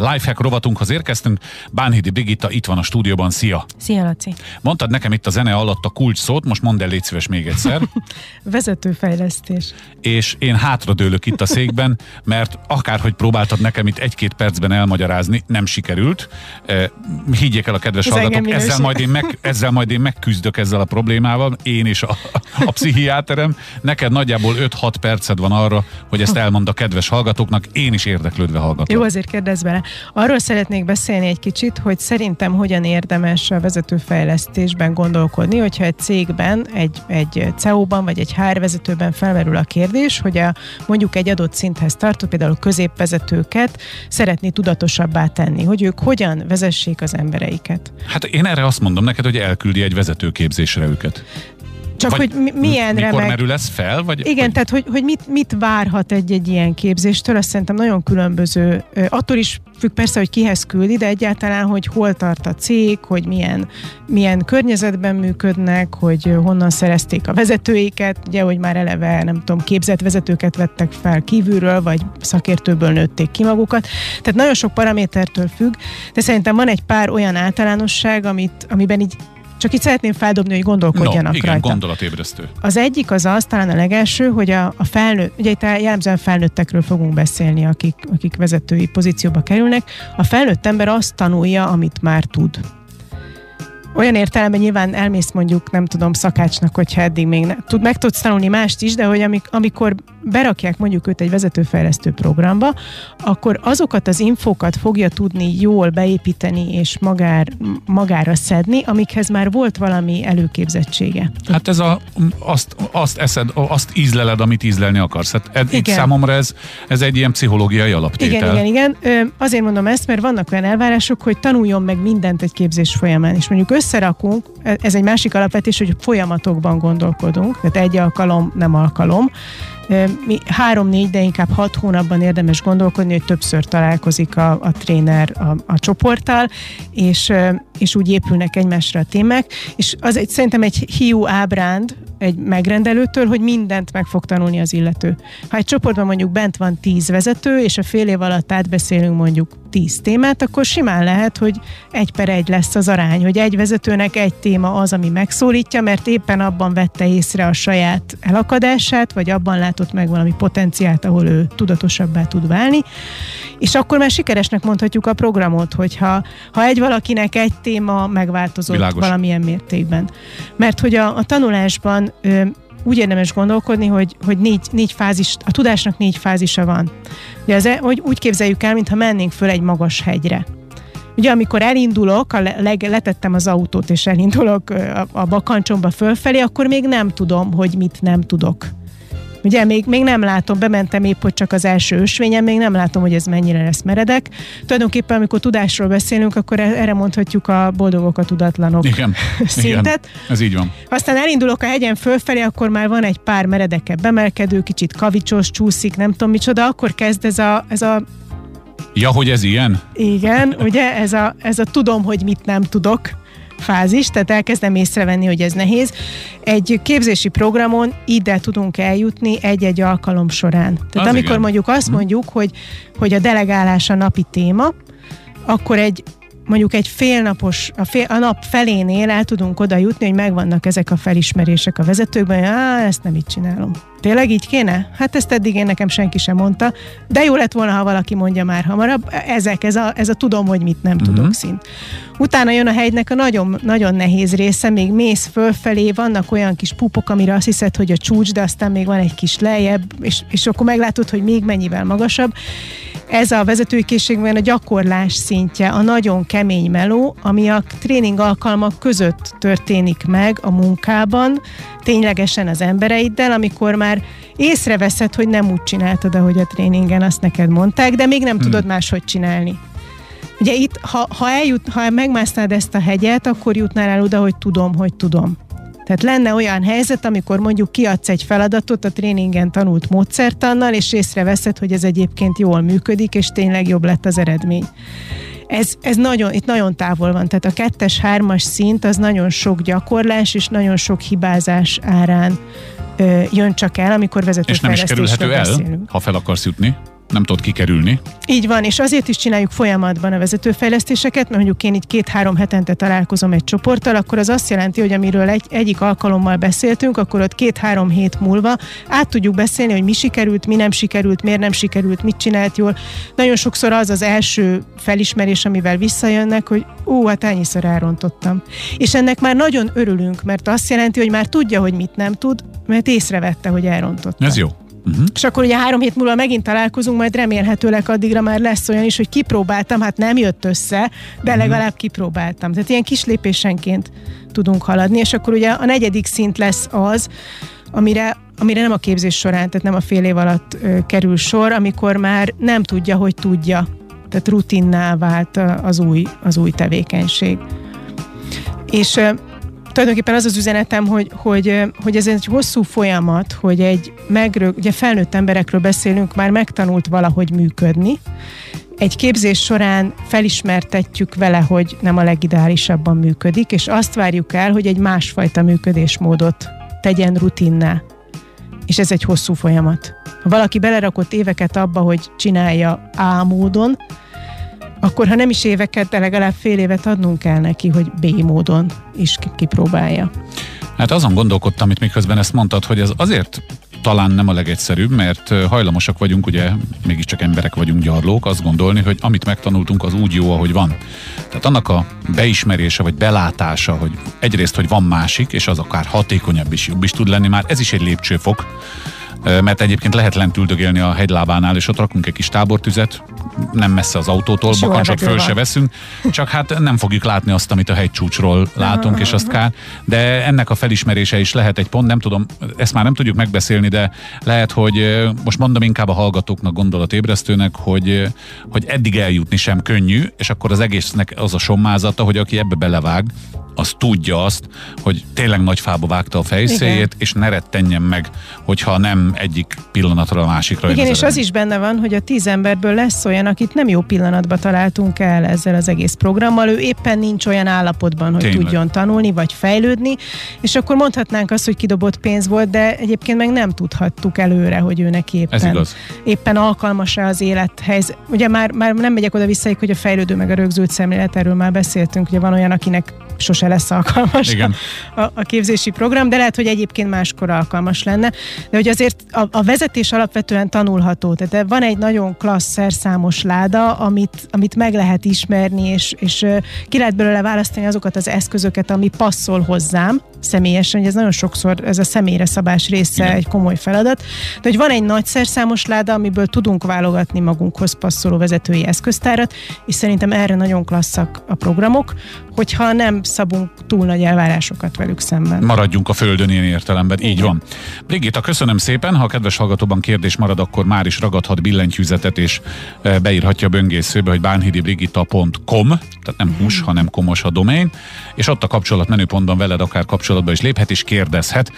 Lifehack rovatunkhoz érkeztünk. Bánhidi Brigitta itt van a stúdióban. Szia! Szia, Laci! Mondtad nekem itt a zene alatt a kulcs szót, most mondd el légy szíves még egyszer. Vezetőfejlesztés. És én hátradőlök itt a székben, mert akárhogy próbáltad nekem itt egy-két percben elmagyarázni, nem sikerült. Higgyék el a kedves Ez hallgatók, ezzel majd, én meg, ezzel majd én megküzdök ezzel a problémával, én és a, a pszichiáterem. Neked nagyjából 5-6 perced van arra, hogy ezt elmond a kedves hallgatóknak, én is érdeklődve hallgatom. Jó, azért kérdezz bele. Arról szeretnék beszélni egy kicsit, hogy szerintem hogyan érdemes a vezetőfejlesztésben gondolkodni, hogyha egy cégben, egy, egy CEO-ban vagy egy HR vezetőben felmerül a kérdés, hogy a, mondjuk egy adott szinthez tartó, például középvezetőket szeretné tudatosabbá tenni, hogy ők hogyan vezessék az embereiket. Hát én erre azt mondom neked, hogy elküldi egy vezetőképzésre őket. Csak vagy hogy milyen mikor remek... merül ez fel? Vagy, Igen, vagy... tehát hogy, hogy mit, mit várhat egy-egy ilyen képzéstől, azt szerintem nagyon különböző. Attól is függ persze, hogy kihez küldi, de egyáltalán, hogy hol tart a cég, hogy milyen, milyen környezetben működnek, hogy honnan szerezték a vezetőiket, ugye, hogy már eleve, nem tudom, képzett vezetőket vettek fel kívülről, vagy szakértőből nőtték ki magukat. Tehát nagyon sok paramétertől függ, de szerintem van egy pár olyan általánosság, amit, amiben így csak itt szeretném feldobni, hogy gondolkodjanak no, igen, rajta. gondolatébresztő. Az egyik az az, talán a legelső, hogy a, a felnőtt, ugye itt jellemzően felnőttekről fogunk beszélni, akik, akik vezetői pozícióba kerülnek. A felnőtt ember azt tanulja, amit már tud. Olyan értelemben nyilván elmész mondjuk, nem tudom, szakácsnak, hogyha eddig még ne, tud, meg tudsz tanulni mást is, de hogy amik, amikor berakják mondjuk őt egy vezetőfejlesztő programba, akkor azokat az infókat fogja tudni jól beépíteni és magár, magára szedni, amikhez már volt valami előképzettsége. Hát ez a, azt, azt eszed, azt ízleled, amit ízlelni akarsz. Hát ed, igen. számomra ez, ez egy ilyen pszichológiai alaptétel. Igen, igen, igen. Azért mondom ezt, mert vannak olyan elvárások, hogy tanuljon meg mindent egy képzés folyamán, és mondjuk összerakunk, ez egy másik alapvetés, hogy folyamatokban gondolkodunk, tehát egy alkalom, nem alkalom, három-négy, de inkább hat hónapban érdemes gondolkodni, hogy többször találkozik a, a tréner a, a csoporttal, és, és úgy épülnek egymásra a témák, és az egy, szerintem egy hiú ábránd egy megrendelőtől, hogy mindent meg fog tanulni az illető. Ha egy csoportban mondjuk bent van tíz vezető, és a fél év alatt átbeszélünk mondjuk tíz témát, akkor simán lehet, hogy egy per egy lesz az arány, hogy egy vezetőnek egy téma az, ami megszólítja, mert éppen abban vette észre a saját elakadását, vagy abban látott meg valami potenciált, ahol ő tudatosabbá tud válni, és akkor már sikeresnek mondhatjuk a programot, hogyha ha egy valakinek egy téma megváltozott Világos. valamilyen mértékben. Mert hogy a, a tanulásban ö, úgy érdemes gondolkodni, hogy, hogy négy, négy fázis, a tudásnak négy fázisa van. Ugye az, e, hogy úgy képzeljük el, mintha mennénk föl egy magas hegyre. Ugye amikor elindulok, a leg, letettem az autót és elindulok a, a bakancsomba fölfelé, akkor még nem tudom, hogy mit nem tudok. Ugye még, még nem látom, bementem épp, hogy csak az első ösvényen, még nem látom, hogy ez mennyire lesz meredek. Tulajdonképpen, amikor tudásról beszélünk, akkor e- erre mondhatjuk a boldogok a tudatlanok igen, szintet. Igen, ez így van. Aztán elindulok a hegyen fölfelé, akkor már van egy pár meredekebb bemelkedő, kicsit kavicsos, csúszik, nem tudom micsoda, akkor kezd ez a, ez a Ja, hogy ez ilyen? Igen, ugye ez a, ez a tudom, hogy mit nem tudok fázis, tehát elkezdem észrevenni, hogy ez nehéz. Egy képzési programon ide tudunk eljutni egy-egy alkalom során. Tehát az amikor igen. mondjuk azt mhm. mondjuk, hogy, hogy a delegálás a napi téma, akkor egy mondjuk egy félnapos, a, fél, a nap felénél el tudunk oda jutni, hogy megvannak ezek a felismerések a vezetőkben, hogy á, ezt nem így csinálom. Tényleg így kéne? Hát ezt eddig én nekem senki sem mondta, de jó lett volna, ha valaki mondja már hamarabb. Ezek, ez a, ez a tudom, hogy mit nem uh-huh. tudok szint. Utána jön a hegynek a nagyon, nagyon nehéz része, még mész fölfelé, vannak olyan kis pupok, amire azt hiszed, hogy a csúcs, de aztán még van egy kis lejjebb, és, és akkor meglátod, hogy még mennyivel magasabb. Ez a vezetői készségben a gyakorlás szintje, a nagyon kemény meló, ami a tréning alkalmak között történik meg a munkában, ténylegesen az embereiddel, amikor már észreveszed, hogy nem úgy csináltad, ahogy a tréningen azt neked mondták, de még nem hmm. tudod máshogy csinálni. Ugye itt, ha, ha, eljut, ha megmásznád ezt a hegyet, akkor jutnál el oda, hogy tudom, hogy tudom. Tehát lenne olyan helyzet, amikor mondjuk kiadsz egy feladatot a tréningen tanult módszertannal, és észreveszed, hogy ez egyébként jól működik, és tényleg jobb lett az eredmény. Ez, ez nagyon, itt nagyon távol van, tehát a kettes, hármas szint az nagyon sok gyakorlás és nagyon sok hibázás árán ö, jön csak el, amikor vezetőfejlesztésről És nem is kerülhető el, ha fel akarsz jutni? Nem tudod kikerülni. Így van, és azért is csináljuk folyamatban a vezetőfejlesztéseket, mert mondjuk én így két-három hetente találkozom egy csoporttal, akkor az azt jelenti, hogy amiről egy, egyik alkalommal beszéltünk, akkor ott két-három hét múlva át tudjuk beszélni, hogy mi sikerült, mi nem sikerült, miért nem sikerült, mit csinált jól. Nagyon sokszor az az első felismerés, amivel visszajönnek, hogy ú, hát ennyiszor elrontottam. És ennek már nagyon örülünk, mert azt jelenti, hogy már tudja, hogy mit nem tud, mert észrevette, hogy elrontotta. Ez jó. Uh-huh. És akkor ugye három hét múlva megint találkozunk, majd remélhetőleg addigra már lesz olyan is, hogy kipróbáltam, hát nem jött össze, de uh-huh. legalább kipróbáltam. Tehát ilyen kis lépésenként tudunk haladni, és akkor ugye a negyedik szint lesz az, amire, amire nem a képzés során, tehát nem a fél év alatt ö, kerül sor, amikor már nem tudja, hogy tudja. Tehát rutinná vált az új, az új tevékenység. És tulajdonképpen az az üzenetem, hogy, hogy, hogy ez egy hosszú folyamat, hogy egy megrög, ugye felnőtt emberekről beszélünk, már megtanult valahogy működni, egy képzés során felismertetjük vele, hogy nem a legideálisabban működik, és azt várjuk el, hogy egy másfajta működésmódot tegyen rutinná. És ez egy hosszú folyamat. Ha valaki belerakott éveket abba, hogy csinálja A módon, akkor ha nem is éveket, de legalább fél évet adnunk kell neki, hogy B módon is kipróbálja. Hát azon gondolkodtam itt miközben ezt mondtad, hogy ez azért talán nem a legegyszerűbb, mert hajlamosak vagyunk, ugye mégiscsak emberek vagyunk, gyarlók, azt gondolni, hogy amit megtanultunk, az úgy jó, ahogy van. Tehát annak a beismerése, vagy belátása, hogy egyrészt, hogy van másik, és az akár hatékonyabb is, jobb is tud lenni, már ez is egy lépcsőfok, mert egyébként lehet lent üldögélni a hegylábánál, és ott rakunk egy kis tábortüzet, nem messze az autótól, bakancsot föl se veszünk, csak hát nem fogjuk látni azt, amit a hegycsúcsról látunk, és azt kár. De ennek a felismerése is lehet egy pont, nem tudom, ezt már nem tudjuk megbeszélni, de lehet, hogy most mondom inkább a hallgatóknak, gondolatébresztőnek, hogy, hogy eddig eljutni sem könnyű, és akkor az egésznek az a sommázata, hogy aki ebbe belevág, az tudja azt, hogy tényleg nagy fába vágta a fejszéjét, Igen. és ne rettenjen meg, hogyha nem egyik pillanatra a másikra. Igen, az és az is benne van, hogy a tíz emberből lesz olyan, akit nem jó pillanatban találtunk el ezzel az egész programmal, ő éppen nincs olyan állapotban, hogy tényleg. tudjon tanulni, vagy fejlődni, és akkor mondhatnánk azt, hogy kidobott pénz volt, de egyébként meg nem tudhattuk előre, hogy ő neki éppen, éppen alkalmas-e az élethelyzet. Ugye már, már nem megyek oda vissza, hogy a fejlődő meg a rögzült szemlélet, erről már beszéltünk, ugye van olyan, akinek sose lesz alkalmas Igen. A, a képzési program, de lehet, hogy egyébként máskor alkalmas lenne. De hogy azért a, a vezetés alapvetően tanulható. Tehát van egy nagyon klassz szerszámos láda, amit, amit meg lehet ismerni, és, és ki lehet belőle választani azokat az eszközöket, ami passzol hozzám személyesen, hogy ez nagyon sokszor ez a személyre szabás része Igen. egy komoly feladat. De hogy van egy nagy szerszámos láda, amiből tudunk válogatni magunkhoz passzoló vezetői eszköztárat, és szerintem erre nagyon klasszak a programok, hogyha nem szabunk túl nagy elvárásokat velük szemben. Maradjunk a földön ilyen értelemben, Igen. így van. Brigitta, köszönöm szépen, ha a kedves hallgatóban kérdés marad, akkor már is ragadhat billentyűzetet, és e, beírhatja a böngészőbe, hogy bánhidibrigitta.com, tehát nem hús, mm. hanem komos a domain, és ott a kapcsolat menüpontban veled akár kapcsolatba is léphet és kérdezhet.